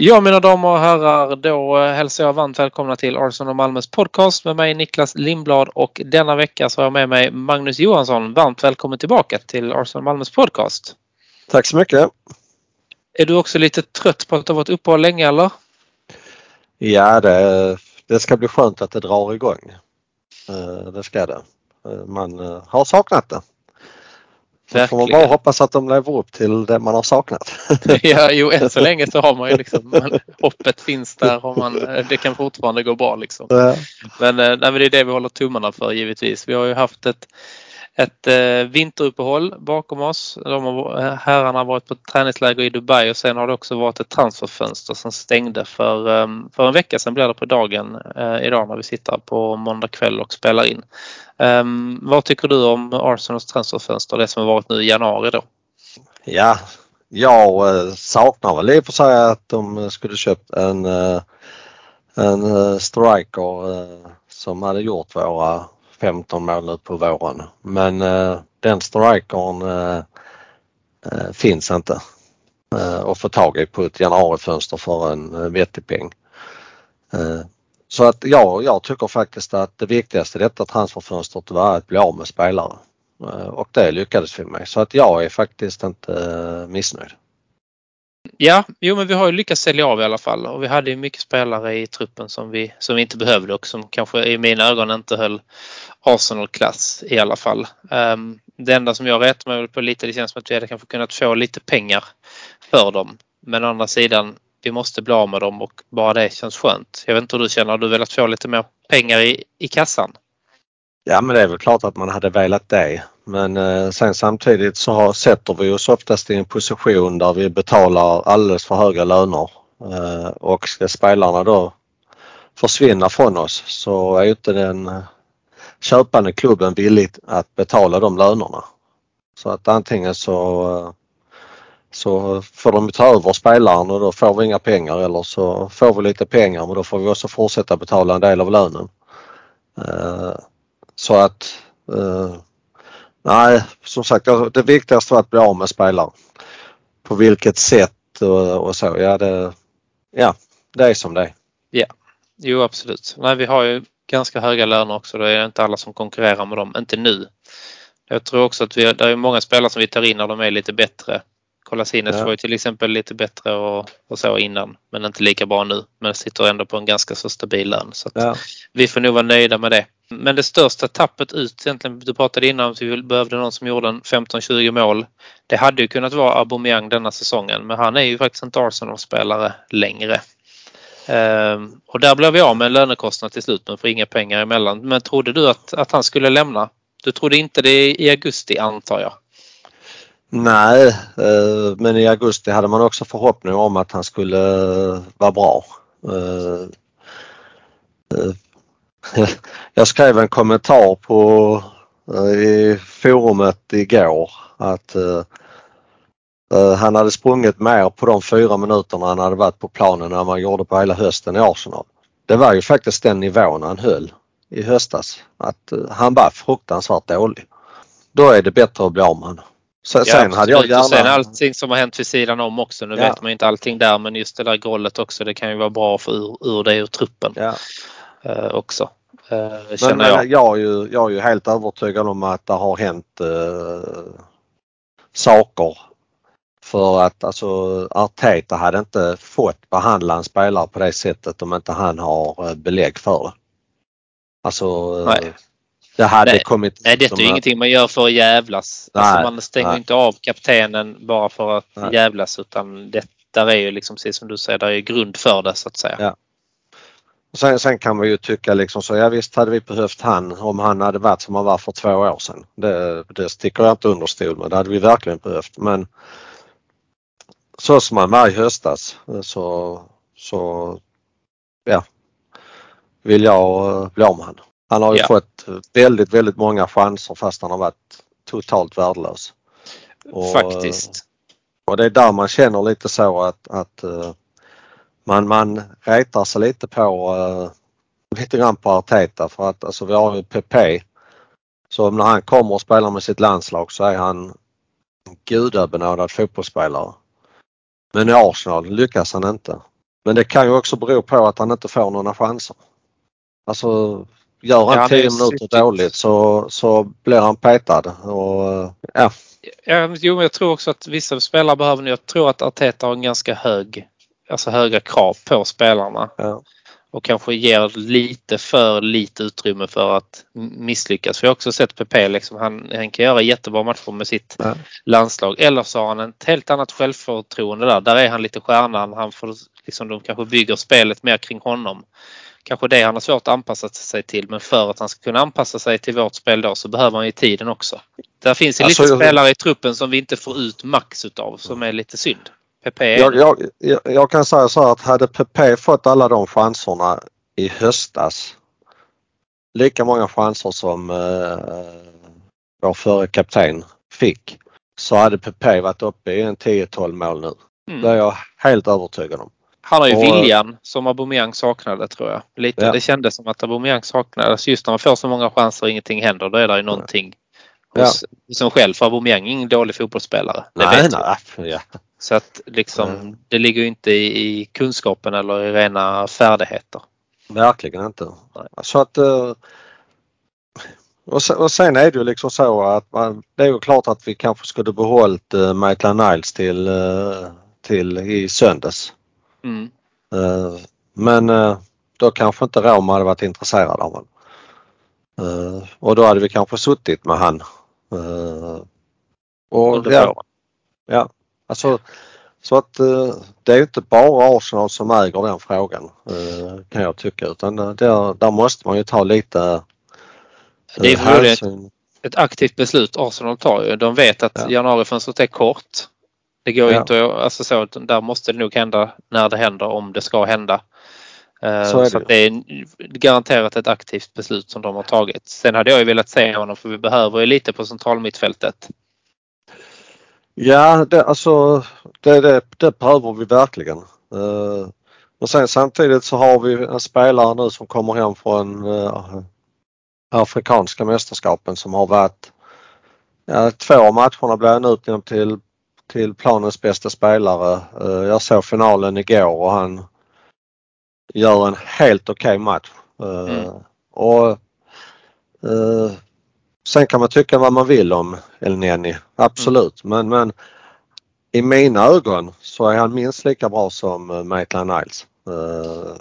Ja mina damer och herrar, då eh, hälsar jag varmt välkomna till Arsenal och Malmös podcast med mig Niklas Lindblad och denna vecka så har jag med mig Magnus Johansson. Varmt välkommen tillbaka till Arsenal och Malmös podcast. Tack så mycket. Är du också lite trött på att du varit uppehåll länge eller? Ja, det, det ska bli skönt att det drar igång. Eh, det ska det. Eh, man har saknat det. Verkligen. får man bara hoppas att de lever upp till det man har saknat. ja, jo än så länge så har man ju liksom man, hoppet finns där och man, det kan fortfarande gå bra liksom. Ja. Men, eh, nej, men det är det vi håller tummarna för givetvis. Vi har ju haft ett ett eh, vinteruppehåll bakom oss. De har, eh, herrarna har varit på träningsläger i Dubai och sen har det också varit ett transferfönster som stängde för, ehm, för en vecka sedan blir det på dagen eh, idag när vi sitter på måndag kväll och spelar in. Ehm, vad tycker du om Arsenals transferfönster, det som har varit nu i januari då? Ja, jag eh, saknar väl i och för sig att de skulle köpt en, en striker som hade gjort våra 15 mål nu på våren. Men eh, den strikern eh, eh, finns inte eh, att få tag i på ett januarifönster för en eh, vettig peng. Eh, så att ja, jag tycker faktiskt att det viktigaste i detta transferfönstret var att bli av med spelare. Eh, och det lyckades vi med. Så att jag är faktiskt inte missnöjd. Ja, jo men vi har ju lyckats sälja av i alla fall och vi hade ju mycket spelare i truppen som vi, som vi inte behövde och som kanske i mina ögon inte höll Arsenal-klass i alla fall. Um, det enda som jag rätt mig på lite, det känns som att vi hade kanske kunnat få lite pengar för dem. Men å andra sidan, vi måste bli av med dem och bara det känns skönt. Jag vet inte hur du känner, har du velat få lite mer pengar i, i kassan? Ja men det är väl klart att man hade velat det. Men eh, sen samtidigt så har, sätter vi oss oftast i en position där vi betalar alldeles för höga löner. Eh, och ska spelarna då försvinna från oss så är ju inte den eh, köpande klubben villig att betala de lönerna. Så att antingen så eh, så får de ta över spelaren och då får vi inga pengar eller så får vi lite pengar men då får vi också fortsätta betala en del av lönen. Eh, så att eh, nej, som sagt det viktigaste var att bli av med spelare. På vilket sätt och, och så, ja det, ja det är som det är. Ja, jo absolut. Nej, vi har ju ganska höga löner också. Det är inte alla som konkurrerar med dem, inte nu. Jag tror också att vi, det är många spelare som vi tar in när de är lite bättre. Kolasines ja. var ju till exempel lite bättre och, och, så innan men inte lika bra nu. Men sitter ändå på en ganska så stabil lön. Så ja. Vi får nog vara nöjda med det. Men det största tappet ut egentligen, du pratade innan om att vi behövde någon som gjorde en 15-20 mål. Det hade ju kunnat vara Aubameyang denna säsongen men han är ju faktiskt inte Arsenal-spelare längre. Ehm, och där blev vi av med en lönekostnad till slut men får inga pengar emellan. Men trodde du att, att han skulle lämna? Du trodde inte det i augusti antar jag? Nej, eh, men i augusti hade man också förhoppning om att han skulle eh, vara bra. Eh, Eh, eh, jag skrev en kommentar på i forumet igår att Eh, han hade sprungit mer på de fyra minuterna han hade varit på planen än man gjorde på hela hösten i Arsenal. Det var ju faktiskt den nivån han höll i höstas. Att eh, han var fruktansvärt dålig. Då är det bättre att bli av med honom. Sen, ja, sen hade jag gärna... sen allting som har hänt vid sidan om också. Nu ja. vet man inte allting där men just det där golvet också. Det kan ju vara bra att få ur, ur det ur truppen ja. uh, också. Uh, men, men jag. Jag, är ju, jag är ju helt övertygad om att det har hänt uh, saker för att alltså Arteta hade inte fått behandla en spelare på det sättet om inte han har eh, belägg för det. Alltså nej. det hade nej. kommit... Nej, det är ju ingenting man gör för att jävlas. Alltså, nej, alltså man stänger nej. inte av kaptenen bara för att nej. jävlas utan det där är ju liksom precis som du säger, där är grund för det så att säga. Ja. Sen, sen, kan man ju tycka liksom så, ja visst hade vi behövt han om han hade varit som han var för två år sedan. Det, det sticker jag inte under stol med, det hade vi verkligen behövt men så som han var i höstas så, så ja, vill jag bli av med honom. Han har ju Ja. fått väldigt, väldigt många chanser fast han har varit totalt värdelös. Och, Faktiskt. Och det är där man känner lite så att, att eh, man, man retar sig lite på uh, lite grann på Arteta för att alltså vi har ju PP. Så när han kommer och spelar med sitt landslag så är han en gudabenådad fotbollsspelare. Men i Arsenal lyckas han inte. Men det kan ju också bero på att han inte får några chanser. Alltså gör han Ja, han är 10 ju minuter dåligt så, så blir han petad. Och, eh, ja, Ja, jo, jag tror också att vissa spelare behöver Jag tror att Arteta har en ganska hög, alltså höga krav på spelarna. Ja. Och kanske ger lite för lite utrymme för att misslyckas. För jag har också sett PP liksom, han, han kan göra jättebra matcher med sitt Ja. landslag. Eller så har han ett helt annat självförtroende där. Där är han lite stjärnan. Han får, liksom, de kanske bygger spelet mer kring honom. Kanske det han har svårt att anpassa sig till men för att han ska kunna anpassa sig till vårt spel då så behöver han ju tiden också. Där finns ju Alltså, lite jag- spelare i truppen som vi inte får ut max utav som är lite synd. Är Jag, jag, jag, jag kan säga så här att hade PP fått alla de chanserna i höstas, lika många chanser som eh, vår förre kapten fick, så hade PP varit uppe i en 10-12 mål nu. mm. Det är jag helt övertygad om. Han har ju och- viljan som Aubameyang saknade tror jag. Lite, Ja. Det kändes som att Aubameyang saknades. Just när man får så många chanser och ingenting händer då är det ju någonting Ja. hos, hos en själv. För Aubameyang är ingen dålig fotbollsspelare. Det nej, nej. Ja. Så att liksom Mm. det ligger ju inte i, i kunskapen eller i rena färdigheter. Verkligen inte. Så att eh, och sen, och sen är det ju liksom så att man, det är ju klart att vi kanske skulle behållit uh, Maitland Niles till, eh, till i söndags. Mm. Eh, men eh, då kanske inte Roma hade varit intresserad av honom. Eh, och då hade vi kanske suttit med han. Eh, och, Under ja, våren. ja, alltså så att eh, det är inte bara Arsenal som äger den frågan eh, kan jag tycka utan eh, där, där måste man ju ta lite Det är väl ett, aktivt beslut Arsenal tar ju. De vet att Ja. januarifönstret är kort. Det går Ja. inte att, alltså så, där måste det nog hända när det händer om det ska hända. Så är det så att det är garanterat ett aktivt beslut som de har tagit. Sen hade jag ju velat se honom för vi behöver ju lite på centralmittfältet. Ja, det, alltså det, det, det behöver vi verkligen. Uh, och sen samtidigt så har vi en spelare nu som kommer hem från uh, Afrikanska mästerskapen som har varit ja, två av matcherna blev han utnämnd till, till planens bästa spelare. Uh, jag såg finalen igår och han gör en helt okej match. Uh, Mm. Och Sen kan man tycka vad man vill om El Neni, absolut. Men, men i mina ögon så är han minst lika bra som uh, Maitland Niles. Uh,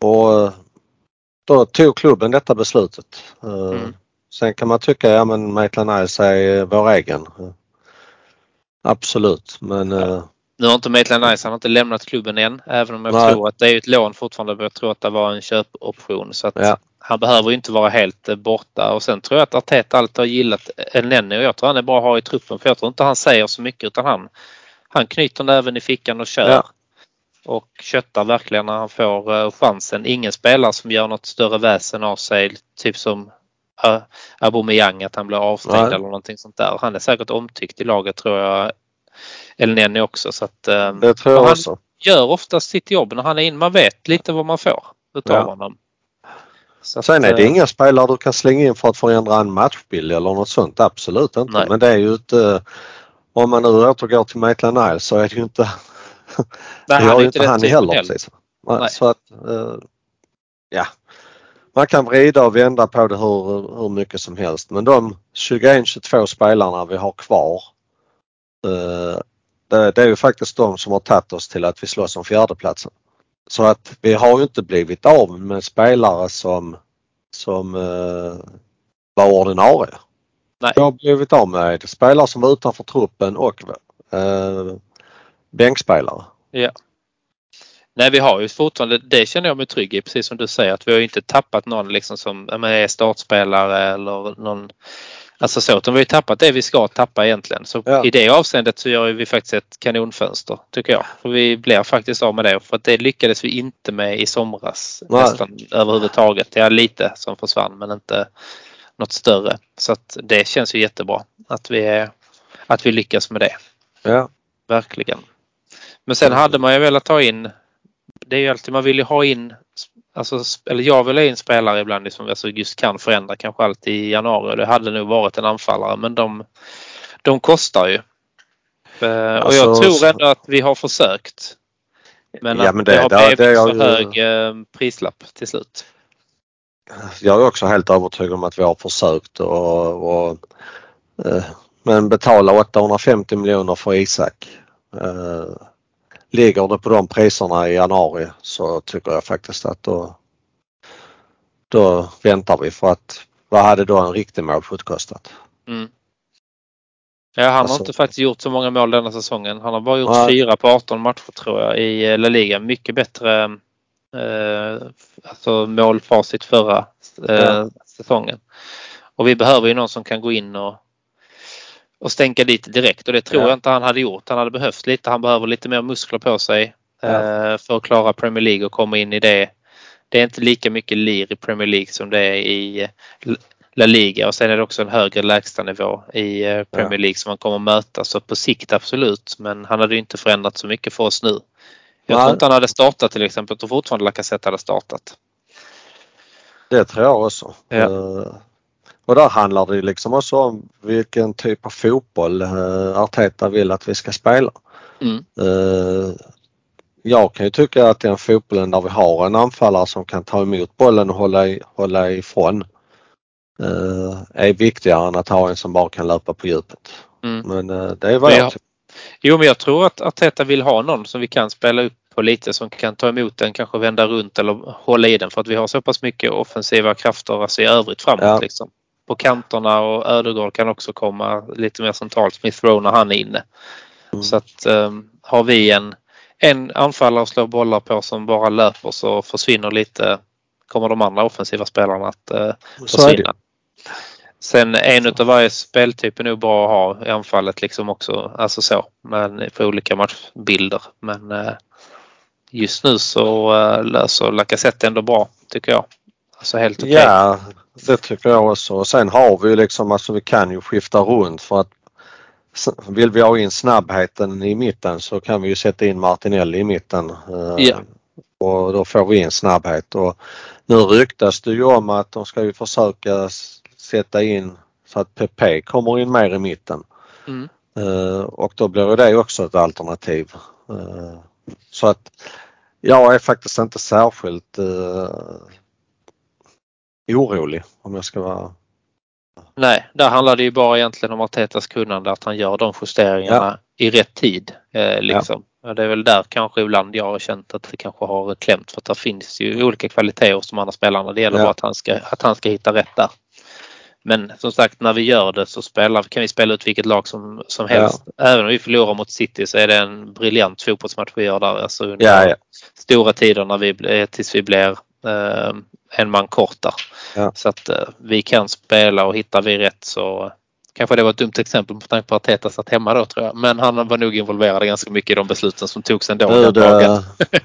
och eh, då tog klubben detta beslutet. Uh, Mm. Sen kan man tycka, ja men Maitland Niles är vår egen. Uh, absolut, men uh, Nu har inte Maitland Nice, han har inte lämnat klubben än. Även om jag Nej. tror att det är ett lån fortfarande. Jag tror att det var en köpoption. Så att Ja. Han behöver ju inte vara helt eh, borta. Och sen tror jag att Arteta alltid har gillat Elneny och jag tror han är bra att ha i truppen. För jag tror inte han säger så mycket utan han, han knyter näven i fickan och kör. Ja. Och köttar verkligen när han får eh, chansen. Ingen spelare som gör något större väsen av sig. Typ som Aubameyang att han blir avstängd Nej. eller någonting sånt där. Han är säkert omtyckt i laget tror jag. Elneny också. Så att, eh, det tror jag han också. gör oftast sitt jobb när han är in. Man vet lite vad man får utav Ja. honom. Så Sen är det eh, inga spelare du kan slänga in för att förändra en matchbild eller något sånt. Absolut inte. Nej. Men det är ju inte... Om man nu återgår till Maitland Niles så är det ju inte... nej, det gör ju inte han typen heller precis. Nej. Så att... eh, ja. Man kan vrida och vända på det hur, hur mycket som helst men de 21-22 spelarna vi har kvar eh, det, det är ju faktiskt de som har tagit oss till att vi slåss om fjärdeplatsen. Så att vi har ju inte blivit av med spelare som, som eh, var ordinarie. Nej. Vi har blivit av med spelare som var utanför truppen och eh, bänkspelare. Nej, vi har ju fortfarande, det känner jag mig trygg i, precis som du säger, att vi har inte tappat någon liksom som ja, är startspelare eller någon Alltså så, de har ju tappat det vi ska tappa egentligen. Så Ja. i det avseendet så gör vi faktiskt ett kanonfönster tycker jag. För vi blir faktiskt av med det. För att det lyckades vi inte med i somras Nej. nästan överhuvudtaget. Det är lite som försvann men inte något större. Så att det känns ju jättebra att vi, att vi lyckas med det. Ja. Verkligen. Men sen hade man ju velat ta in, det är ju alltid, man vill ju ha in, alltså, eller jag vill ha in spelare ibland som alltså just kan förändra kanske allt i januari det hade nog varit en anfallare men de, de kostar ju. Eh, Och jag Alltså, tror ändå att vi har försökt. Men Ja, att men det, det- har det- blivit det jag ju- hög eh, prislapp till slut. Jag är också helt övertygad om att vi har försökt och, och eh, men betala 850 miljoner för Isak. Eh, ligger det på de priserna i januari så tycker jag faktiskt att då, då väntar vi för att vad hade då en riktig målskytt kostat? Mm. Ja, han har Alltså- inte faktiskt gjort så många mål denna säsongen. Han har bara gjort Nej. fyra på 18 matcher tror jag i eh, La Liga. Mycket bättre eh, alltså målfacit förra eh, Ja. säsongen. Och vi behöver ju någon som kan gå in och, och stänka dit direkt och det tror Ja. jag inte han hade gjort. Han hade behövt lite. Han behöver lite mer muskler på sig Ja. eh, för att klara Premier League och komma in i det. Det är inte lika mycket lir i Premier League som det är i eh, La Liga och sen är det också en högre lägstanivå i eh, Premier League som man kommer att möta. Så på sikt absolut, men han hade ju inte förändrat så mycket för oss nu. Jag tror inte han hade startat till exempel. Jag tror fortfarande Lacazette hade startat. Det tror jag också. Ja. Och där handlar det liksom också om vilken typ av fotboll eh, Arteta vill att vi ska spela. Mm. Eh, jag kan ju tycka att den fotbollen där vi har en anfallare som kan ta emot bollen och hålla, i, hålla ifrån eh, är viktigare än att ha en som bara kan löpa på djupet. Mm. Men det är vad jag- tycker. Jo, men jag tror att Arteta vill ha någon som vi kan spela upp på lite som kan ta emot den, kanske vända runt eller hålla i den för att vi har så pass mycket offensiva krafter alltså i övrigt framåt. Ja. Liksom. På kanterna och Ödegaard kan också komma lite mer centralt. Smith Rowe när han är inne. Mm. Så att um, har vi en, en anfallare att slå bollar på som bara löper så försvinner lite, kommer de andra offensiva spelarna att uh, försvinna. Sen en utav varje speltyp är nog bra att ha i anfallet liksom också. Alltså så. Men för olika matchbilder. Men eh, just nu så eh, löser Lacazette ändå bra tycker jag. Alltså helt okej. Ja, det tycker jag också. Och sen har vi ju liksom, alltså vi kan ju skifta runt för att vill vi ha in snabbheten i mitten så kan vi ju sätta in Martinelli i mitten. eh, Ja. Och då får vi in snabbhet och nu ryktas det ju om att de ska ju försöka sätta in så att PP kommer in mer i mitten. Mm. Eh, och då blir det också ett alternativ. Eh, så att jag är faktiskt inte särskilt orolig om jag ska vara Nej, där handlar det ju bara egentligen om Artetas kunnande att han gör de justeringarna i rätt tid. Eh, liksom. Ja, Det är väl där kanske ibland jag har känt att det kanske har klämt för att det finns ju olika kvaliteter hos de andra spelarna. Det gäller Ja. bara att han, ska, att han ska hitta rätt där. Men som sagt när vi gör det så spelar, kan vi spela ut vilket lag som, som helst. Även om vi förlorar mot City så är det en briljant fotbollsmatch vi gör där. Alltså under Ja, ja. stora tider när vi, blir- tills vi blir eh, en man kort där. Ja. Så att eh, vi kan spela och hittar vi rätt så kanske det var ett dumt exempel på tanke på att Teta satt hemma då tror jag. Men han var nog involverad ganska mycket i de besluten som togs ändå. Du, den dagen. det,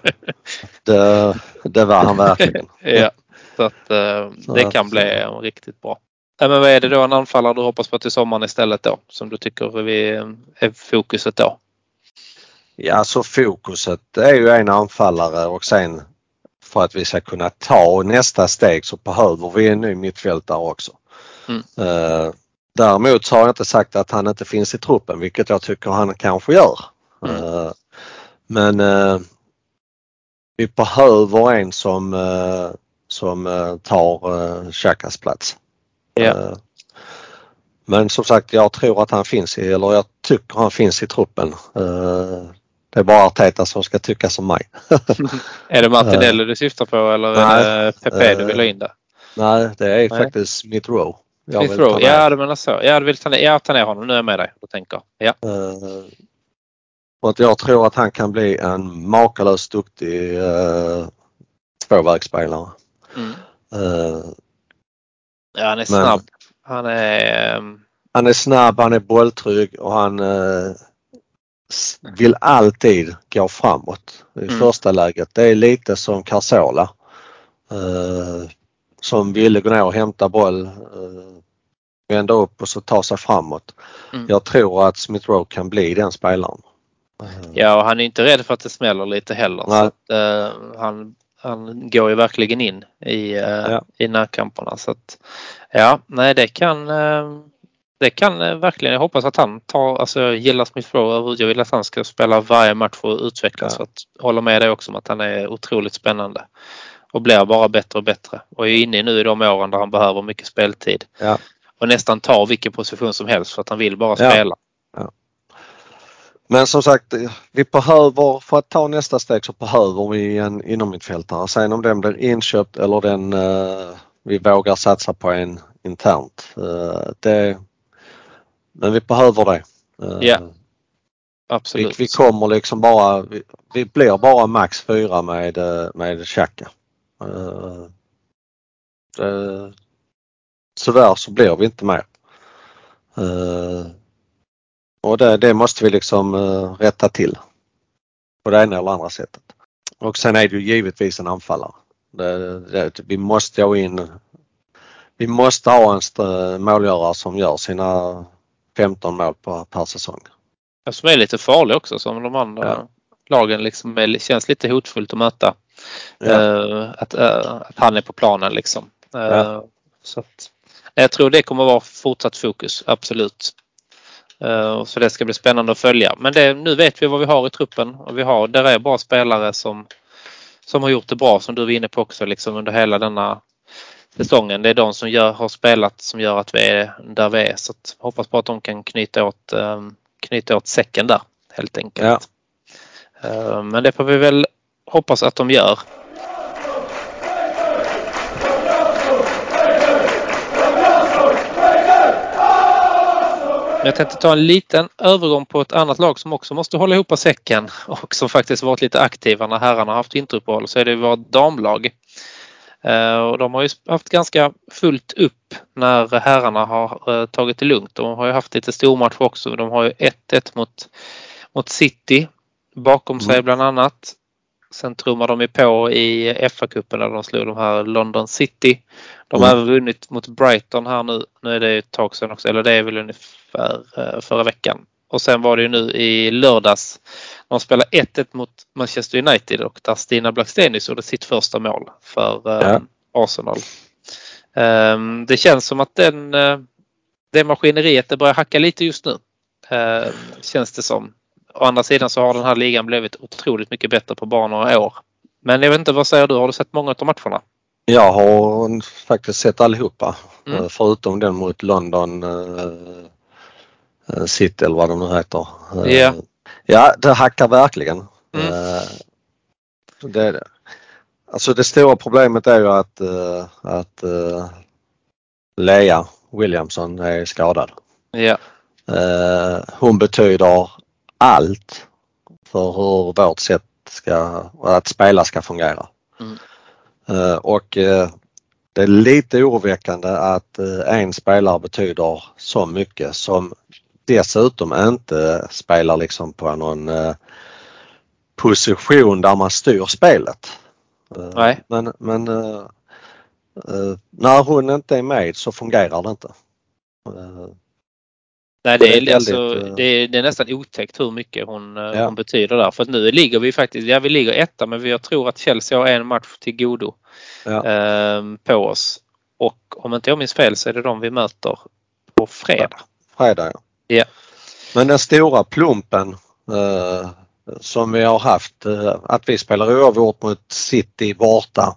det, det var han verkligen. Ja, så att eh, Så det kan bli eh, riktigt bra. Ja, men vad är det då en anfallare du hoppas på till sommaren istället då? Som du tycker vi eh, är fokuset då? Ja, så fokuset är ju en anfallare och sen för att vi ska kunna ta nästa steg så behöver vi en ny mittfältare också. Mm. Eh, däremot har jag inte sagt att han inte finns i truppen, vilket jag tycker han kanske gör. Mm. Eh, men eh, vi behöver en som, eh, som eh, tar eh, Xhakas plats. Eh, men som sagt, jag tror att han finns i, eller jag tycker han finns i truppen. Det är bara Arteta som ska tycka som mig. Är det Martinelli du syftar på eller Nej. är det Pepe du vill ha in där? Nej, det är Nej. faktiskt Smith Rowe. jag Smith Rowe. Ja, du menar så. Ja, du vill ta ner, ja, ta ner honom. Nu är jag med dig och tänker. Ja. Eh, och att jag tror att han kan bli en makalöst duktig uh, tvåvägsspelare. Mm. Eh, Ja, han är snabb. Han är... ehm, han är snabb, han är bolltrygg och han eh, vill alltid gå framåt i mm. första läget. Det är lite som Carzola. Eh, som ville gå ner och hämta boll, eh, vända upp och så ta sig framåt. Mm. Jag tror att Smith Rowe kan bli den spelaren. Ja, och han är inte rädd för att det smäller lite heller. Att, uh, han, han går ju verkligen in i, uh, ja. i närkamperna. Så att, ja, nej det kan uh, det kan verkligen, jag hoppas att han tar, alltså jag gillar Smith Rowe jag vill att han ska spela varje match och utvecklas. Ja. Så att, håller med dig också om att han är otroligt spännande. Och blir bara bättre och bättre. Och är inne nu i de åren där han behöver mycket speltid. Ja. Och nästan tar vilken position som helst för att han vill bara spela. Ja. Men som sagt, vi behöver, för att ta nästa steg så behöver vi en inommittfältare. Sen om den blir inköpt eller den uh, vi vågar satsa på en internt. Uh, det, men vi behöver det. Ja. Absolut. Vi, vi, kommer liksom bara, vi, vi, blir bara max fyra med, med Xhaka. Uh, tyvärr så blir vi inte mer. Och det, det måste vi liksom rätta till. På det ena eller andra sättet. Och sen är det ju givetvis en anfallare. Det, det, vi måste gå in vi måste ha en målgörare som gör sina 15 mål på, per säsong. Ja, som är lite farlig också som de andra ja. lagen liksom är, känns lite hotfullt att möta. Ja. Uh, att, uh, att, han är på planen liksom. Uh, ja. så att, jag tror det kommer vara fortsatt fokus, absolut. Så det ska bli spännande att följa. Men det, nu vet vi vad vi har i truppen och vi har, där är bra spelare som, som har gjort det bra som du var inne på också liksom under hela denna säsongen. Det är de som gör, har spelat som gör att vi är där vi är. Så hoppas på att de kan knyta åt, um, knyta åt säcken där helt enkelt. Ja. Uh, men det får vi väl hoppas att de gör. jag tänkte ta en liten övergång på ett annat lag som också måste hålla ihop säcken och som faktiskt varit lite aktiva när herrarna haft vinteruppehåll så är det vårt damlag. Eh, och de har ju haft ganska fullt upp när herrarna har eh, tagit det lugnt. De har ju haft lite stormatch också. De har ju 1-1 mot, mot City bakom sig mm. bland annat. Sen trummar de ju på i FA-cupen där de slog de här London City. De har mm. även vunnit mot Brighton här nu. Nu är det ett tag sedan också, eller det är väl ungefär eh, förra veckan. Och sen var det ju nu i lördags. De spelade 1-1 mot Manchester United och där Stina Blackstenius gjorde sitt första mål för eh, ja. Arsenal. Um, det känns som att den, uh, det maskineriet det börjar hacka lite just nu. Uh, känns det som. Å andra sidan så har den här ligan blivit otroligt mycket bättre på bara några år. Men jag vet inte, vad säger du? Har du sett många av matcherna? Jag har faktiskt sett allihopa mm. Eh, förutom den mot London City eller vad de nu heter. Yeah. Ja, det hackar verkligen. Mm. Uh, det, alltså det stora problemet är ju att, att Lea Williamson är skadad. Ja. Hon betyder allt för hur vårt sätt ska, att spela ska fungera. Mm. Eh, och eh, det är lite oroväckande att eh, en spelare betyder så mycket som dessutom inte spelar liksom på någon position där man styr spelet. Nej. Men, men när hon inte är med så fungerar det inte. Nej, det är, alltså, det, är, det är nästan otäckt hur mycket hon, ja. hon betyder där. För nu ligger vi faktiskt, ja vi ligger etta men jag tror att Chelsea har en match till godo ja. eh, på oss. Och om inte jag minns fel så är det de vi möter på fredag. Fredag ja. Ja. Men den stora plumpen eh, som vi har haft, eh, att vi spelar oavgjort mot City borta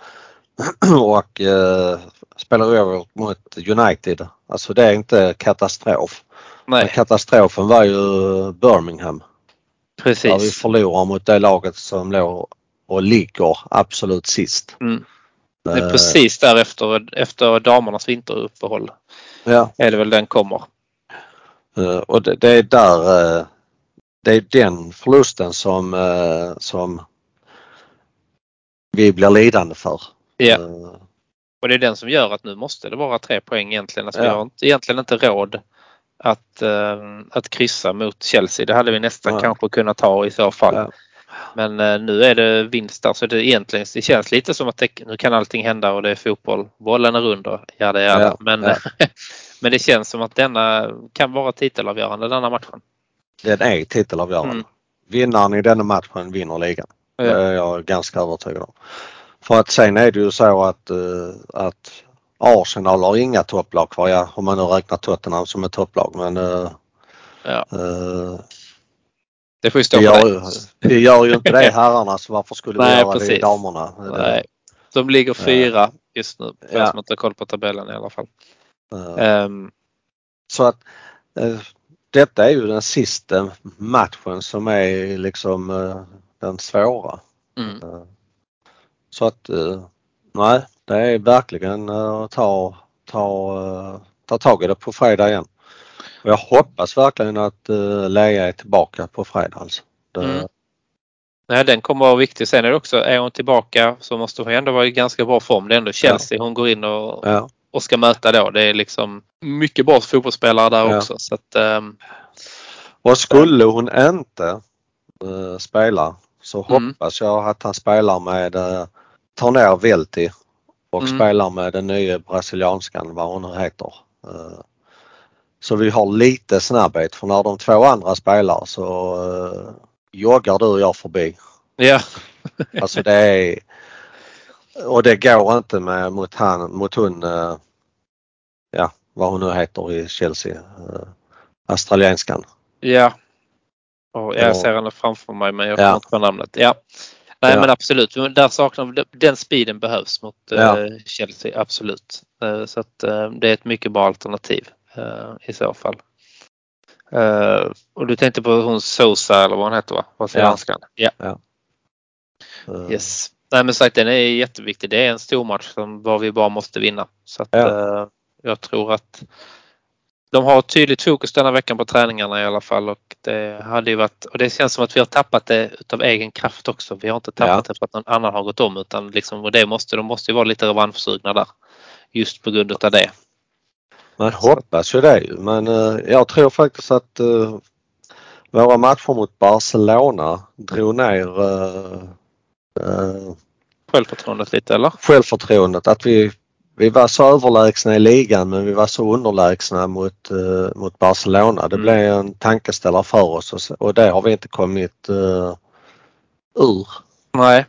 och eh, spelar oavgjort mot United. Alltså det är inte katastrof. Nej. Katastrofen var ju Birmingham. Precis. Där vi förlorar mot det laget som låg och ligger absolut sist. Mm. Det är precis därefter efter damernas vinteruppehåll. Ja. Är det väl den kommer. Uh, och det, det, är där uh, det är den förlusten som, uh, som vi blir lidande för. Ja. Och det är den som gör att nu måste det vara tre poäng egentligen. Alltså Ja. Vi har inte, egentligen inte råd att, eh, att kryssa mot Chelsea. Det hade vi nästan Nej. kanske kunnat ta i så fall. Ja. Men eh, nu är det vinst där så det, egentligen, det känns lite som att det, nu kan allting hända och det är fotboll. Bollen är och ja det är. Ja, Men, ja. men det känns som att denna kan vara titelavgörande denna matchen. Den är titelavgörande. Mm. Vinnaren i denna matchen vinner ligan. Ja. Det är jag ganska övertygad om. För att sen är det ju så att, eh, att Arsenal har inga topplag kvar. Ja, om man nu räknar Tottenham som ett topplag. Men eh, Ja. eh, Det får ju stå det, på gör, det gör ju inte det herrarna så varför skulle vi Nej, göra det i precis. damerna? Nej. De ligger fyra just nu. För Ja. som inte har koll på tabellen i alla fall. Ehm, Så att eh, detta är ju den sista matchen som är liksom eh, den svåra. mm. Eh, Så att nej, det är verkligen att ta, ta, ta tag i det på fredag igen. Och jag hoppas verkligen att Lea är tillbaka på fredag alltså. Det, Mm. Nej, den kommer vara viktig. Sen är det också, är hon tillbaka så måste hon ändå vara i ganska bra form. Det är ändå Chelsea hon går in och, ja, och ska möta då. Det är liksom mycket bra fotbollsspelare där Ja. också. Så att, ehm, och skulle hon inte eh, spela så Mm. hoppas jag att han spelar med, uh, tar ner Velti och Mm. spelar med den nya brasilianskan, vad hon nu heter. Eh, så vi har lite snabbhet för när de två andra spelar så uh, joggar du och jag förbi. ja, Alltså det är och det går inte med mot han, mot hon, eh, ja vad hon nu heter i Chelsea, uh, australienskan. ja. Och jag Ja. ser henne framför mig men jag Ja. kommer inte på namnet. Ja. Nej Ja. men absolut, där saknar vi, den speeden behövs mot eh, Ja. Chelsea, absolut. Eh, så att eh, det är ett mycket bra alternativ eh, i så fall. Eh, och du tänkte på hon Sosa eller vad hon heter va? Brasilianskan? Ja. Eh, Yes. Nej men sagt den är jätteviktig. Det är en stor match som var vi bara måste vinna. Så att, Ja. eh, jag tror att de har ett tydligt fokus denna veckan på träningarna i alla fall och det hade ju varit och det känns som att vi har tappat det utav egen kraft också. Vi har inte tappat Ja. det för att någon annan har gått om utan liksom och det måste, de måste ju vara lite revanschsugna där. Just på grund utav det. Man hoppas ju det men eh, jag tror faktiskt att eh, våra matcher mot Barcelona drog ner eh, Självförtroendet lite eller? självförtroendet. Att vi, vi var så överlägsna i ligan men vi var så underlägsna mot, eh, mot Barcelona. Det Mm. blev en tankeställare för oss och, och det har vi inte kommit uh, ur. Nej.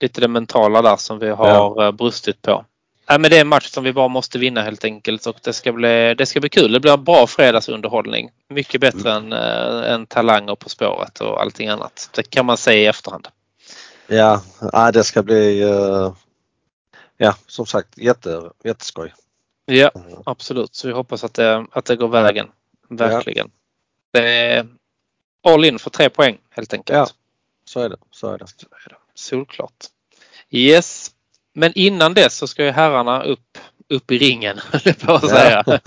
Lite det mentala där som vi har eh, brustit på. Nej, men det är en match som vi bara måste vinna helt enkelt och det ska bli, det ska bli kul. Det blir en bra fredagsunderhållning. Mycket bättre än, äh, än talanger på spåret och allting annat. Det kan man säga i efterhand. Ja, ja det ska bli uh, ja som sagt jätte, jätteskoj. Ja, absolut. Så vi hoppas att det, att det går vägen. Verkligen. Det är all in för tre poäng helt enkelt. Ja. Så är det. Så är det. Solklart. Yes. Men innan dess så ska ju herrarna upp, upp i ringen, på att säga.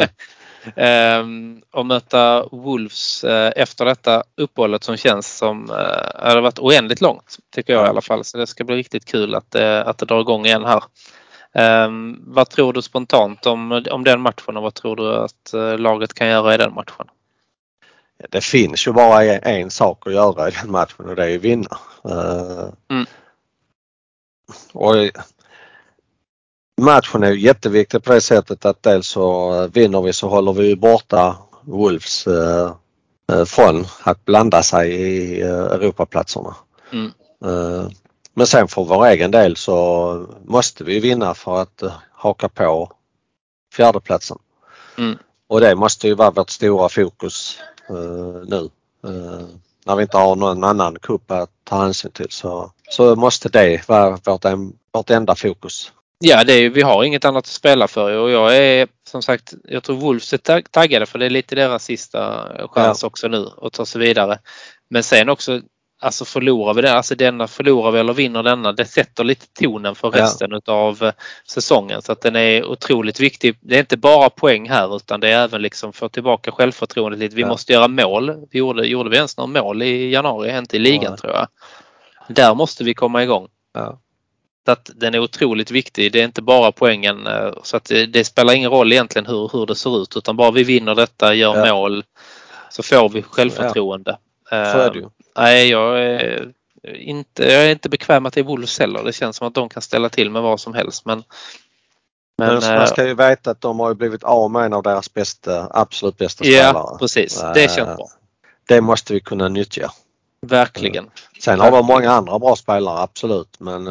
Ehm, och möta Wolves eh, efter detta uppehållet som känns som eh, har varit oändligt långt. Tycker jag i alla fall. Så det ska bli riktigt kul att, eh, att det drar igång igen här. Ehm, vad tror du spontant om, om den matchen och vad tror du att eh, laget kan göra i den matchen? Det finns ju bara en, en sak att göra i den matchen och det är att vinna. Mm. och matchen är ju jätteviktig på det sättet att dels så vinner vi så håller vi borta Wolves uh, från att blanda sig i uh, Europaplatserna. Mm. Men sen för vår egen del så måste vi vinna för att haka på fjärdeplatsen. Mm. Och det måste ju vara vårt stora fokus nu. när vi inte har någon annan kupp att ta hänsyn till så, så måste det vara vårt, vårt enda fokus. Ja, det är, vi har inget annat att spela för och jag är som sagt, jag tror Wolves är taggade för det är lite deras sista chans ja. också nu att ta sig vidare. Men sen också, alltså förlorar vi den, alltså denna förlorar vi eller vinner denna, det sätter lite tonen för resten ja. utav säsongen så att den är otroligt viktig. Det är inte bara poäng här utan det är även liksom få tillbaka självförtroendet lite. Vi ja. måste göra mål. Vi gjorde, gjorde vi ens några mål i januari, inte i ligan tror jag. Där måste vi komma igång. Ja. Att den är otroligt viktig. Det är inte bara poängen så att det, det spelar ingen roll egentligen hur, hur det ser ut utan bara vi vinner detta, gör ja. mål så får vi självförtroende. Ja. Så är det ju. Nej, jag är inte, jag är inte bekväm att det är Wolves heller. Det känns som att de kan ställa till med vad som helst. Men, men, men man ska ju veta att de har blivit av med en av deras bästa, absolut bästa spelare. Ja, precis. Det känns bra. Det måste vi kunna nyttja. Verkligen. Sen har de många andra bra spelare, absolut. Men,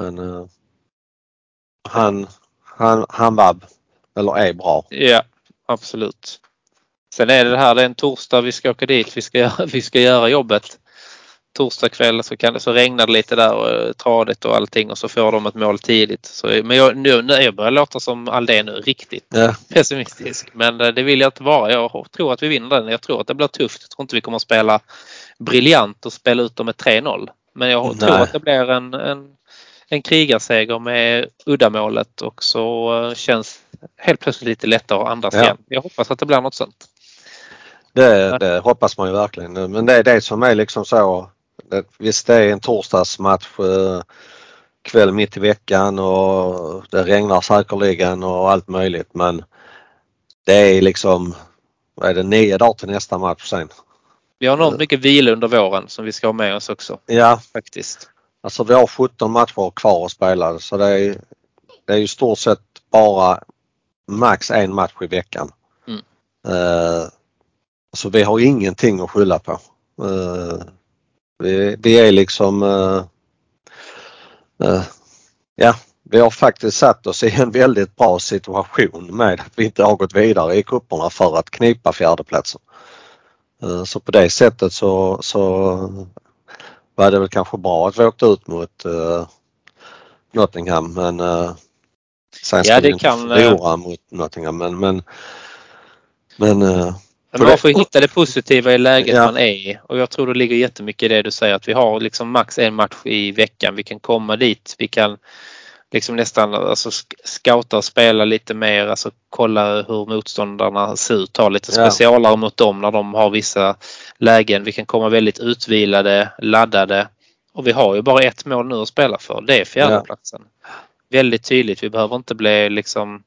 men han, han, han var, eller är bra. Ja, absolut. Sen är det det här, det är en torsdag, vi ska åka dit, vi ska, vi ska göra jobbet. Torsdag kväll så, kan, så regnar det lite där och eh, tradigt och allting och så får de ett mål tidigt. Så, men jag, nu, nu, jag börjar låta som Aldén nu, riktigt ja. pessimistisk. Men eh, det vill jag inte vara. Jag tror att vi vinner den. Jag tror att det blir tufft. Jag tror inte vi kommer att spela briljant och spela ut dem med 3-0. Men jag Nej. tror att det blir en, en, en krigarseger med uddamålet och så eh, känns helt plötsligt lite lättare att andas ja. igen. Jag hoppas att det blir något sånt. Det, det, hoppas man ju verkligen. Men det är det som är liksom så. Visst det är en torsdagsmatch eh, kväll mitt i veckan och det regnar säkerligen och allt möjligt men det är liksom, vad är det, nio dagar till nästa match sen. Vi har enormt mycket vila under våren som vi ska ha med oss också. Ja. Faktiskt. Alltså vi har 17 matcher kvar att spela så det är, det är i stort sett bara max en match i veckan. Mm. Uh, så vi har ingenting att skylla på. Uh, vi, vi, är liksom uh, ja, vi har faktiskt satt oss i en väldigt bra situation med att vi inte har gått vidare i kupperna för att knipa fjärdeplatsen. Så på det sättet så, så var det väl kanske bra att vi åkte ut mot Nottingham men Sen ska ja, det kan, förlora mot Nottingham men, men, men men man får hitta det positiva i läget ja. man är i och jag tror det ligger jättemycket i det du säger att vi har liksom max en match i veckan. Vi kan komma dit. Vi kan liksom nästan alltså och spela lite mer, alltså kolla hur motståndarna ser ut, ta lite ja. specialare mot dem när de har vissa lägen. Vi kan komma väldigt utvilade, laddade och vi har ju bara ett mål nu att spela för. Det är fjärdeplatsen. Ja. Väldigt tydligt. Vi behöver inte bli liksom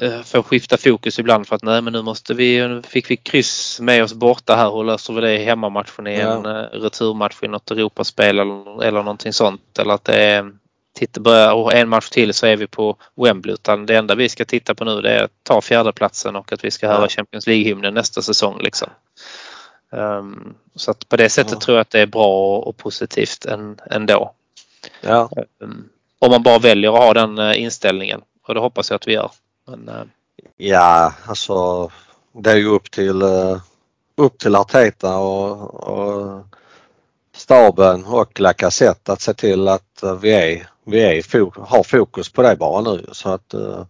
Eh, får skifta fokus ibland för att nej men nu måste vi, fick vi kryss med oss borta här och löser vi det i hemmamatchen i en ja. Eh, returmatch i något Europaspel eller, eller någonting sånt. Eller att det är, titta, börja, och en match till så är vi på Wembley utan det enda vi ska titta på nu det är att ta fjärdeplatsen och att vi ska höra ja. Champions League-hymnen nästa säsong liksom. Um, så att på det sättet ja. tror jag att det är bra och positivt ändå. Ja. Um, om man bara väljer att ha den eh, inställningen och det hoppas jag att vi gör. Men, äh... Ja, alltså det är ju upp till, uh, upp till Arteta och, och staben och Lacazette att se till att uh, vi, är, vi är, har fokus på det bara nu så att uh,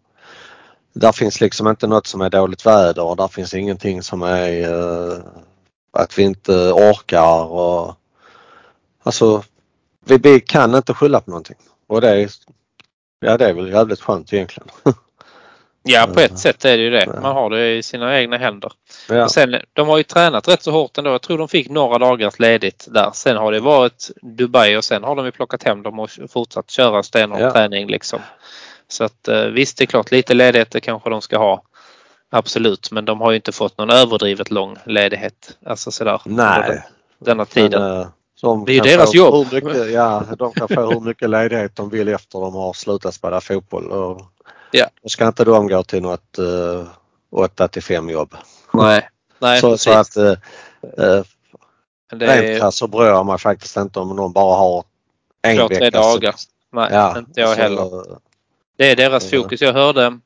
där finns liksom inte något som är dåligt väder och där finns ingenting som är uh, att vi inte orkar och alltså vi, vi kan inte skylla på någonting och det är, ja, det är väl jävligt skönt egentligen. Ja, på ett sätt är det ju det. Man har det i sina egna händer. Ja. sen, de har ju tränat rätt så hårt ändå. Jag tror de fick några dagars ledigt där. Sen har det varit Dubai och sen har de ju plockat hem dem och fortsatt köra stenhård ja. träning liksom. Så att eh, visst, det är klart lite ledighet kanske de ska ha. Absolut, men de har ju inte fått någon överdrivet lång ledighet. Alltså sådär. Nej. Denna tiden. Men, uh, de det är ju deras jobb. Mycket, ja, de kan få hur mycket ledighet de vill efter de har slutat spela fotboll. Och Ja. Då ska inte de gå till något eh, 8 till 5 jobb. Nej, nej så, så att uh, det rent krasst så bryr jag mig faktiskt inte om de bara har en två, vecka. tre dagar. Nej, ja, inte jag så, heller. Det är deras fokus. Jag hörde,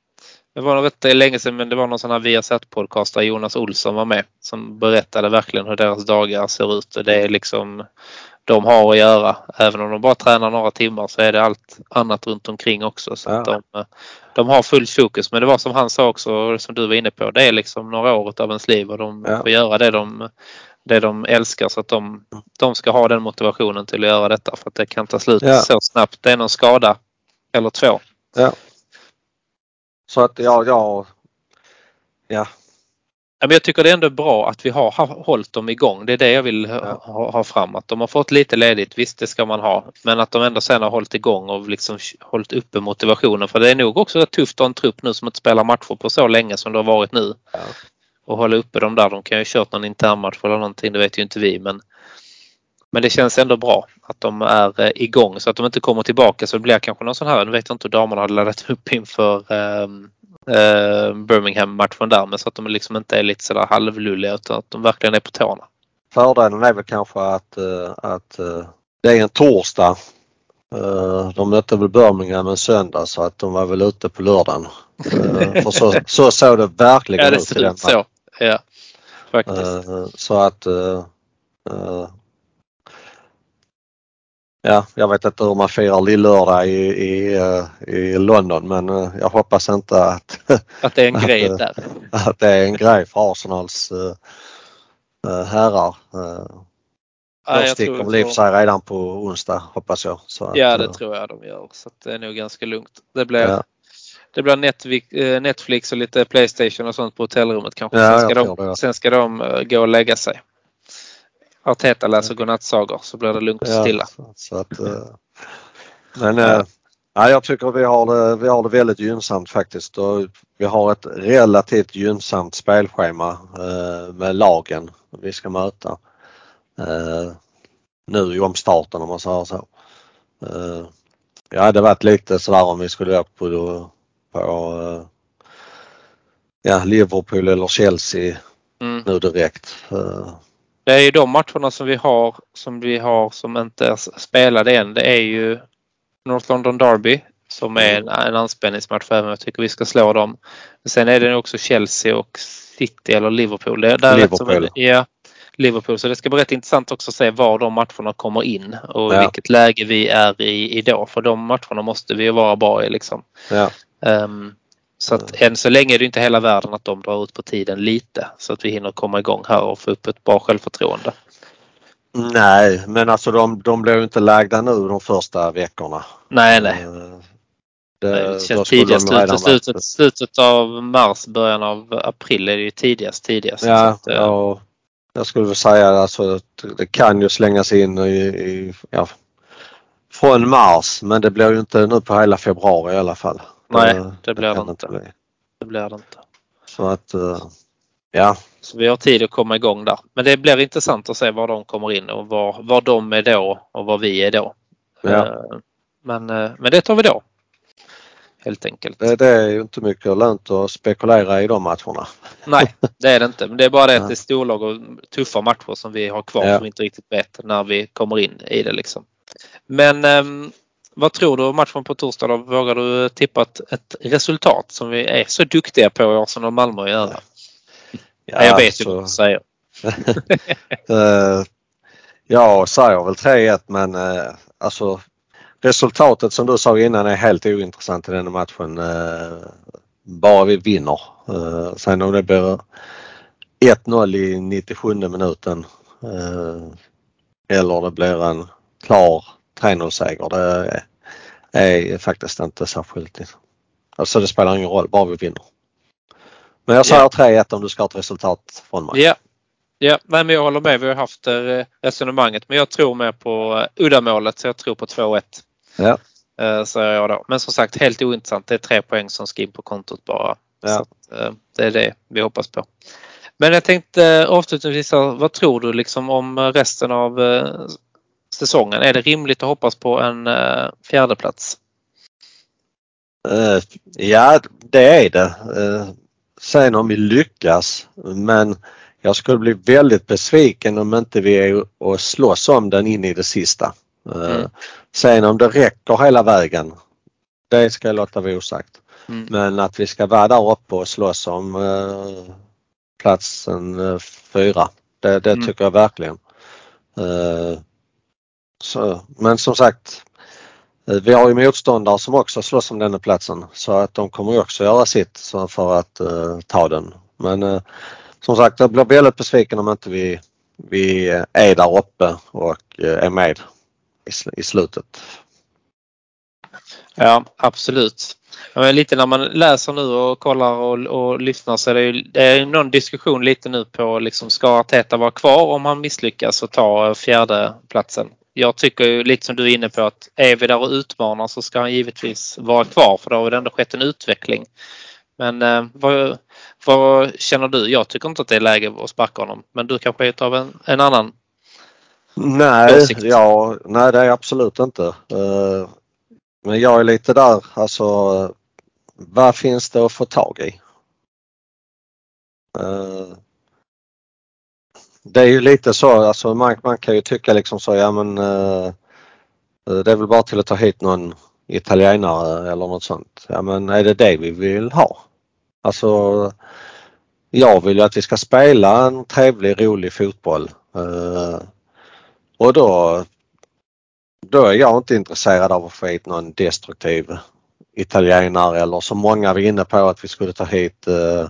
det var nog rätt länge sedan men det var någon sån här Viasat podcast där Jonas Olsson var med som berättade verkligen hur deras dagar ser ut. Det är liksom de har att göra. Även om de bara tränar några timmar så är det allt annat runt omkring också. Så ja. de, de har fullt fokus. Men det var som han sa också, som du var inne på, det är liksom några år av ens liv och de ja. får göra det de, det de älskar så att de, de ska ha den motivationen till att göra detta för att det kan ta slut ja. så snabbt. Det är någon skada eller två. Ja. Så att ja, ja, ja. Men jag tycker det är ändå bra att vi har hållit dem igång. Det är det jag vill ha, ha fram. Att de har fått lite ledigt, visst det ska man ha. Men att de ändå sen har hållit igång och liksom hållit uppe motivationen. För det är nog också tufft att ha en trupp nu som inte spelar matcher på så länge som det har varit nu. Ja. Och hålla uppe dem där. De kan ju ha kört någon internmatch eller någonting, det vet ju inte vi. Men, men det känns ändå bra att de är eh, igång så att de inte kommer tillbaka så det blir kanske någon sån här, nu vet jag inte hur damerna hade laddat upp inför um, Birmingham-matchen där men så att de liksom inte är lite sådär halvlulliga utan att de verkligen är på tårna. Fördelen är väl kanske att, uh, att uh, det är en torsdag. De mötte väl Birmingham en söndag så att de var väl ute på lördagen. för så, så såg det verkligen. Ja det ut så. Ja, faktiskt. så att Ja, jag vet inte hur man firar lillördag i, i, eh, i London men eh, jag hoppas inte att, att det är en grej att, där. Att det är en grej för Arsenals äh, herrar. De sticker väl i och för sig redan på onsdag hoppas jag. Så ja att, det tror jag de gör så det är nog ganska lugnt. Det blir, ja. det blir Netflix och lite Playstation och sånt på hotellrummet kanske. Ja, sen, ska de, sen ska de gå och lägga sig. Arteta läser godnattsagor så blir det lugnt och stilla. Ja, så att, eh, men ja. ja, jag tycker vi har, det, vi har det väldigt gynnsamt faktiskt. Och vi har ett relativt gynnsamt spelschema eh, med lagen vi ska möta eh, nu i omstarten om man säger så. Eh, jag hade varit lite sådär om vi skulle åka på, på eh, ja, Liverpool eller Chelsea mm. nu direkt. Det är ju de matcherna som vi har som vi har som inte är spelade än. Det är ju North London Derby som är en, en anspänningsmatch för även jag tycker vi ska slå dem. Sen är det också Chelsea och City eller Liverpool. Det, där Liverpool. Som, ja, Liverpool. Så det ska bli rätt intressant också att se var de matcherna kommer in och ja. vilket läge vi är i idag. För de matcherna måste vi vara bra i liksom. Ja. Um, så att än så länge är det inte hela världen att de drar ut på tiden lite så att vi hinner komma igång här och få upp ett bra självförtroende. Nej, men alltså de, de blir ju inte lagda nu de första veckorna. Nej, nej. Eh, det, det känns tidigast slutet, slutet, slutet av mars, början av april är det ju tidigast tidigast. Ja, att, eh, ja jag skulle väl säga alltså att det kan ju slängas in i, i ja, från mars men det blir ju inte nu på hela februari i alla fall. Nej, det, blir det inte. Bli. Det blir det inte. Så att, uh, ja. Så vi har tid att komma igång där. Men det blir intressant att se var de kommer in och var, var de är då och var vi är då. Ja. Uh, men, uh, men det tar vi då. Helt enkelt. Det, det är ju inte mycket lönt att spekulera i de matcherna. Nej, det är det inte. Men det är bara det att det är storlag och tuffa matcher som vi har kvar ja. som vi inte riktigt vet när vi kommer in i det liksom. Men um, vad tror du om matchen på torsdag då? Vågar du tippa ett, resultat som vi är så duktiga på i Arsenal och Malmö att göra? Ja, jag vet ju vad du säger. uh, jag säger väl 3-1 men uh, alltså resultatet som du sa innan är helt ointressant i den matchen. Uh, bara vi vinner. Uh, sen om det blir 1-0 i 97 minuten eller det blir en klar 3-0 seger. Det är faktiskt inte särskilt. Alltså det spelar ingen roll, bara vi vinner. Men jag säger yeah. 3-1 om du ska ha ett resultat från mig. Ja, ja. Nej, men jag håller med. Vi har haft eh, resonemanget men jag tror mer på uh, uddamålet så jag tror på 2-1. Ja. Uh, säger jag då. Men som sagt helt ointressant. Det är tre poäng som ska in på kontot bara. Så, uh, det är det vi hoppas på. Men jag tänkte avslutningsvis, vad tror du liksom om resten av säsongen. Är det rimligt att hoppas på en uh, fjärde plats? Uh, ja, det är det. Uh, sen om vi lyckas men jag skulle bli väldigt besviken om inte vi är och slåss om den in i det sista. Mm. Sen om det räcker hela vägen, det ska jag låta vara osagt. Mm. Men att vi ska vara där uppe och slåss om uh, platsen fyra, det, det mm. tycker jag verkligen. Så, men som sagt, eh, vi har ju motståndare som också slåss om denna platsen så att de kommer också göra sitt för att uh, ta den. Men uh, som sagt, jag blir väldigt besviken om inte vi, vi är där uppe och uh, är med i, i slutet. Ja, absolut. Men lite när man läser nu och kollar och, och lyssnar så är det, ju, det är någon diskussion lite nu på liksom ska Arteta vara kvar om han misslyckas och ta fjärde platsen. Jag tycker ju lite som du är inne på att är vi där och utmanar så ska han givetvis vara kvar för då har det ändå skett en utveckling. Men eh, vad, vad, känner du? Jag tycker inte att det är läge att sparka honom men du kanske är av en, en annan Nej, ja, nej det är absolut inte. Uh, men jag är lite där, alltså vad finns det att få tag i? Uh, det är ju lite så, alltså man, man kan ju tycka liksom så, ja men eh, eh, det är väl bara till att ta hit någon italienare eller något sånt. Ja men är det det vi vill ha? Alltså jag vill ju att vi ska spela en trevlig, rolig fotboll. Eh, och då, då är jag inte intresserad av att få hit någon destruktiv italienare eller som många var inne på att vi skulle ta hit eh,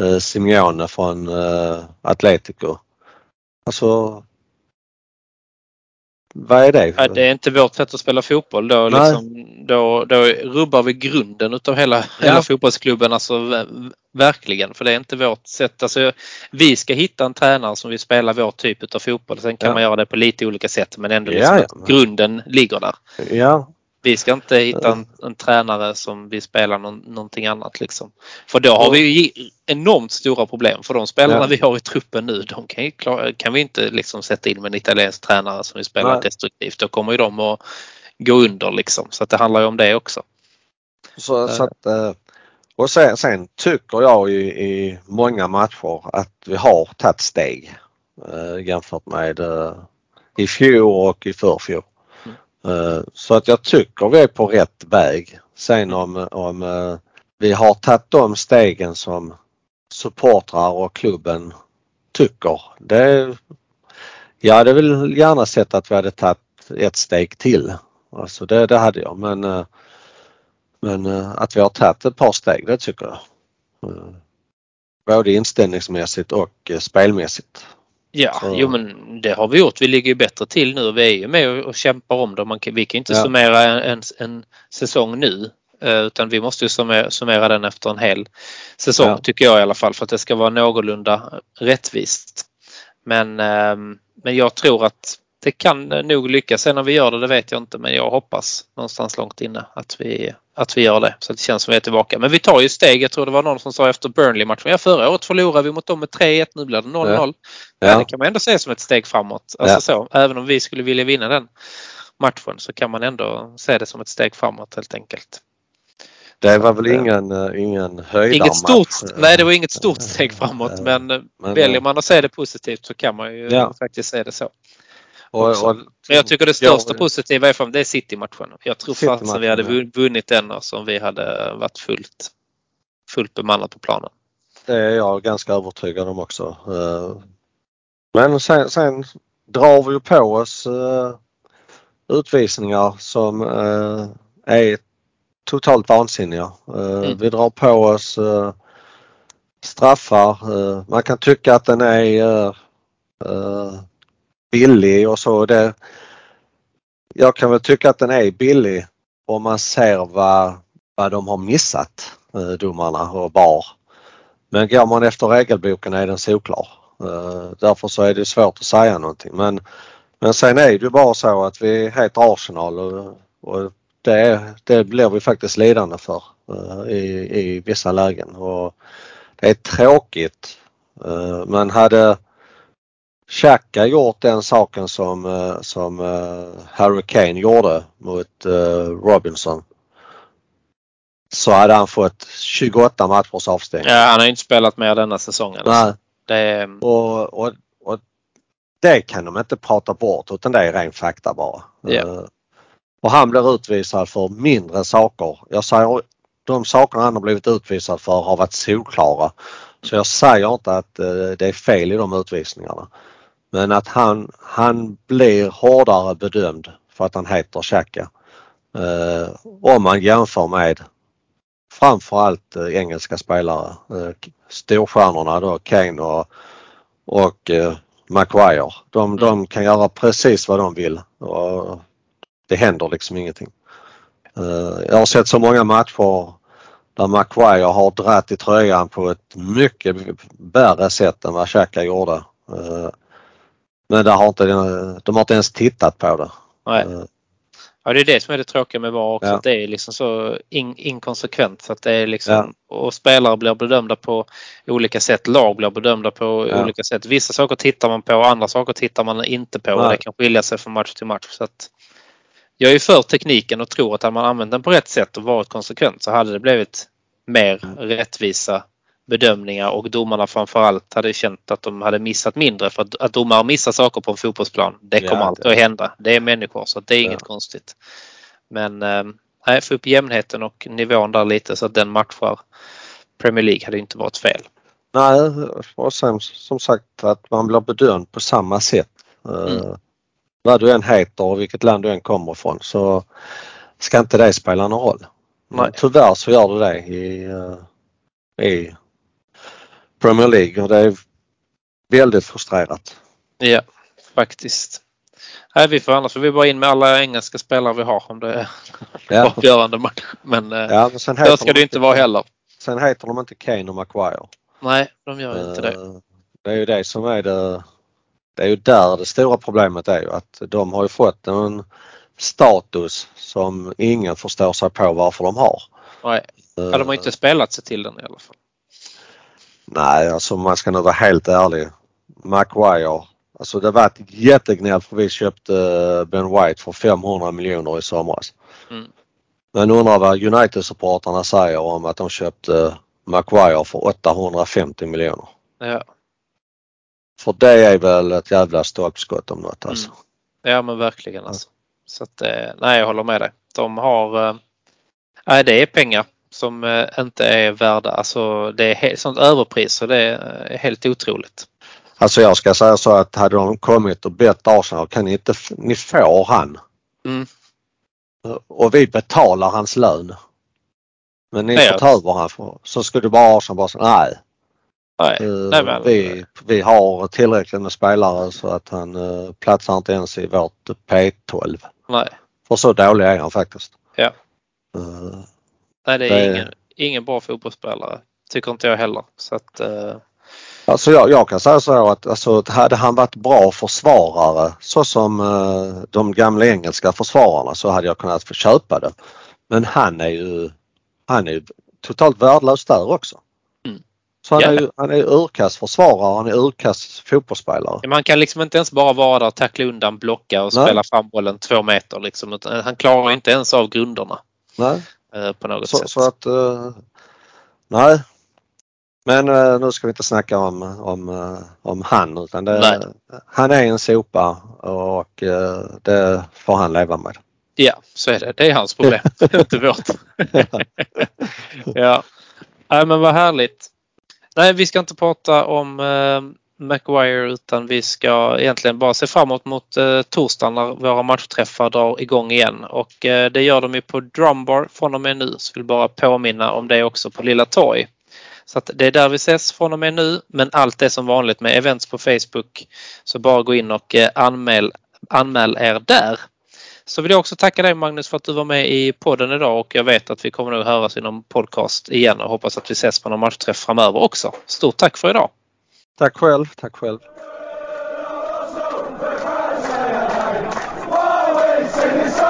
uh, Simeone från uh, Atletico. Alltså vad är det? Ja, det är inte vårt sätt att spela fotboll. Då, liksom, då, då rubbar vi grunden utav hela, ja. hela fotbollsklubben. Alltså, verkligen, för det är inte vårt sätt. Alltså, vi ska hitta en tränare som vill spela vår typ av fotboll. Sen kan ja. man göra det på lite olika sätt men ändå liksom ja, grunden ligger där. Ja, vi ska inte hitta en, en tränare som vill spela någon, någonting annat liksom. För då har vi ju enormt stora problem. För de spelarna ja. vi har i truppen nu, de kan, klara, kan vi inte liksom sätta in med en italiensk tränare som vill spela Nej. destruktivt. Då kommer ju de att gå under liksom. Så att det handlar ju om det också. Så, så att, eh, och sen, sen, tycker jag i, i många matcher att vi har tagit steg eh, jämfört med eh, i fjol och i förfjol. Eh, så att jag tycker vi är på rätt väg. Sen om, om eh, vi har tagit de stegen som supportrar och klubben tycker. Det, jag hade väl gärna sett att vi hade tagit ett steg till. Alltså det, det hade jag men, eh, men att vi har tagit ett par steg det tycker jag. Både inställningsmässigt och spelmässigt. Ja, så. jo men det har vi gjort. Vi ligger ju bättre till nu. Vi är ju med och kämpar om det. Man kan, vi kan inte ja. summera en, en, en säsong nu eh, utan vi måste ju summera, summera den efter en hel säsong ja. tycker jag i alla fall för att det ska vara någorlunda rättvist. Men, ehm, men jag tror att det kan nog lyckas. Sen när vi gör det, det vet jag inte men jag hoppas någonstans långt inne att vi, att vi gör det. Så det känns som vi är tillbaka. Men vi tar ju steg. Jag tror det var någon som sa efter Burnley-matchen. Ja, förra året förlorade vi mot dem med 3-1. Nu blir det 0-0. Ja. Ja. Det kan man ändå se som ett steg framåt. Alltså ja. så, även om vi skulle vilja vinna den matchen så kan man ändå se det som ett steg framåt helt enkelt. Det var väl ingen, uh, ingen höjdarmatch? Inget stort, nej det var inget stort steg framåt men, men väljer man att se det positivt så kan man ju ja. faktiskt se det så. Och, och, men jag tycker det största jag, positiva är från det är City-matchen. Jag tror fasen vi hade vunnit den om vi hade varit fullt, fullt bemannat på planen. Det är jag ganska övertygad om också. Eh, men sen, sen drar vi på oss eh, utvisningar som eh, är totalt vansinniga. Mm. Vi drar på oss straffar. Man kan tycka att den är billig och så. Det, jag kan väl tycka att den är billig om man ser vad, vad de har missat, eh, domarna och VAR. Men går man efter regelboken är den solklar. Eh, därför så är det svårt att säga någonting. Men, men sen är det ju bara så att vi heter Arsenal och, och det, det blir vi faktiskt lidande för eh, i, i vissa lägen. Och det är tråkigt. Men hade Xhaka gjort den saken som, eh, som eh, Harry Kane gjorde mot eh, Robinson så hade han fått 28 matchers avstängning. Ja, han har inte spelat mer denna säsongen. Nej. Alltså. Det och, och, och, det kan de inte prata bort utan det är ren fakta bara. Ja. Och han blir utvisad för mindre saker. Jag säger de saker han har blivit utvisad för har varit solklara. Så jag säger inte att det är fel i de utvisningarna. Men att han, han blir hårdare bedömd för att han heter Xhaka. Eh, om man jämför med framförallt eh, engelska spelare. Eh, storstjärnorna då, Kane och, och eh, Maguire. De, mm. de kan göra precis vad de vill och det händer liksom ingenting. Eh, jag har sett så många matcher där Maguire har dratt i tröjan på ett mycket värre sätt än vad Xhaka gjorde. Eh, men där har inte, de har inte ens tittat på det. Nej. Ja det är det som är det tråkiga med VAR också. Ja. Att det är liksom så in, inkonsekvent. Så att det är liksom, ja. Och spelare blir bedömda på olika sätt. Lag blir bedömda på ja. olika sätt. Vissa saker tittar man på och andra saker tittar man inte på. Och det kan skilja sig från match till match. Så att jag är för tekniken och tror att hade man använt den på rätt sätt och varit konsekvent så hade det blivit mer rättvisa bedömningar och domarna framförallt hade känt att de hade missat mindre för att, att domare missar saker på en fotbollsplan. Det kommer ja, alltid att hända. Det är människor så det är inget ja. konstigt. Men eh, få upp jämnheten och nivån där lite så att den matchar Premier League hade inte varit fel. Nej, och sen som sagt att man blir bedömd på samma sätt. Eh, mm. vad du än heter och vilket land du än kommer ifrån så ska inte det spela någon roll. Nej. Tyvärr så gör det det i, eh, i Premier League och det är väldigt frustrerat. Ja, faktiskt. Nej, vi får annars får vi bara in med alla engelska spelare vi har om det är ja. avgörande match. Men, eh, ja, men sen så ska det inte vara heller. Sen heter de inte Kane och Maguire. Nej, de gör inte det. Eh, det är ju det som är det. Det är ju där det stora problemet är ju att de har ju fått en status som ingen förstår sig på varför de har. Nej, ja, de har inte spelat sig till den i alla fall. Nej, alltså man ska nog vara helt ärlig. Maguire, alltså det var ett jättegnäll för vi köpte eh, Ben White för 500 miljoner i somras. Mm. Men undrar vad United-supportrarna säger om att de köpte Maguire för 850 miljoner. Ja. För det är väl ett jävla stolpskott om något alltså. Mm. Ja men verkligen alltså. Så att, eh, nej jag håller med dig. De har, eh, nej det är pengar som eh, inte är värda, alltså det är helt, sånt överpris så det är helt otroligt. Alltså jag ska säga så att hade de kommit och bett Arsenal kan ni inte, ni får han. Mm. Och vi betalar hans lön. Men ni får ta över han så skulle bara Arsenal bara säga nej. Nej, uh, nej men... vi, vi har tillräckligt med spelare så att han uh, platsar inte ens i vårt P12. Nej. För så dålig är han faktiskt. Ja. Uh, Nej, det är det... Ingen, ingen bra fotbollsspelare. Tycker inte jag heller. Så att, uh... Alltså jag, jag, kan säga så att alltså, hade han varit bra försvarare så som uh, de gamla engelska försvararna så hade jag kunnat få köpa det. Men han är ju, han är ju totalt värdelös där också. Mm. Så han, ja. är ju, han är urkass försvarare, han är urkass fotbollsspelare. Man kan liksom inte ens bara vara där, tackla undan, blocka och Nej. spela fram bollen två meter liksom. Han klarar inte ens av grunderna. Nej. Eh, på något så, sätt. Så att, uh, nej. Men uh, nu ska vi inte snacka om, om, om han utan det, han är en sopa och det får han leva med. Ja, så är det. Det är hans problem, inte vårt. ja. Nej men vad härligt. Nej, vi ska inte prata om Maguire utan vi ska egentligen bara se framåt mot eh, torsdagen när våra matchträffar drar igång igen och eh, det gör de ju på Drumbar från och med nu. Så vill bara påminna om det också på Lilla Torg. Så att det är där vi ses från och med nu men allt är som vanligt med events på Facebook. Så bara gå in och eh, anmäl, anmäl er där. Så vill jag också tacka dig Magnus för att du var med i podden idag och jag vet att vi kommer nog höras i någon podcast igen och hoppas att vi ses på någon matchträff framöver också. Stort tack för idag! Tack själv, tack själv. Always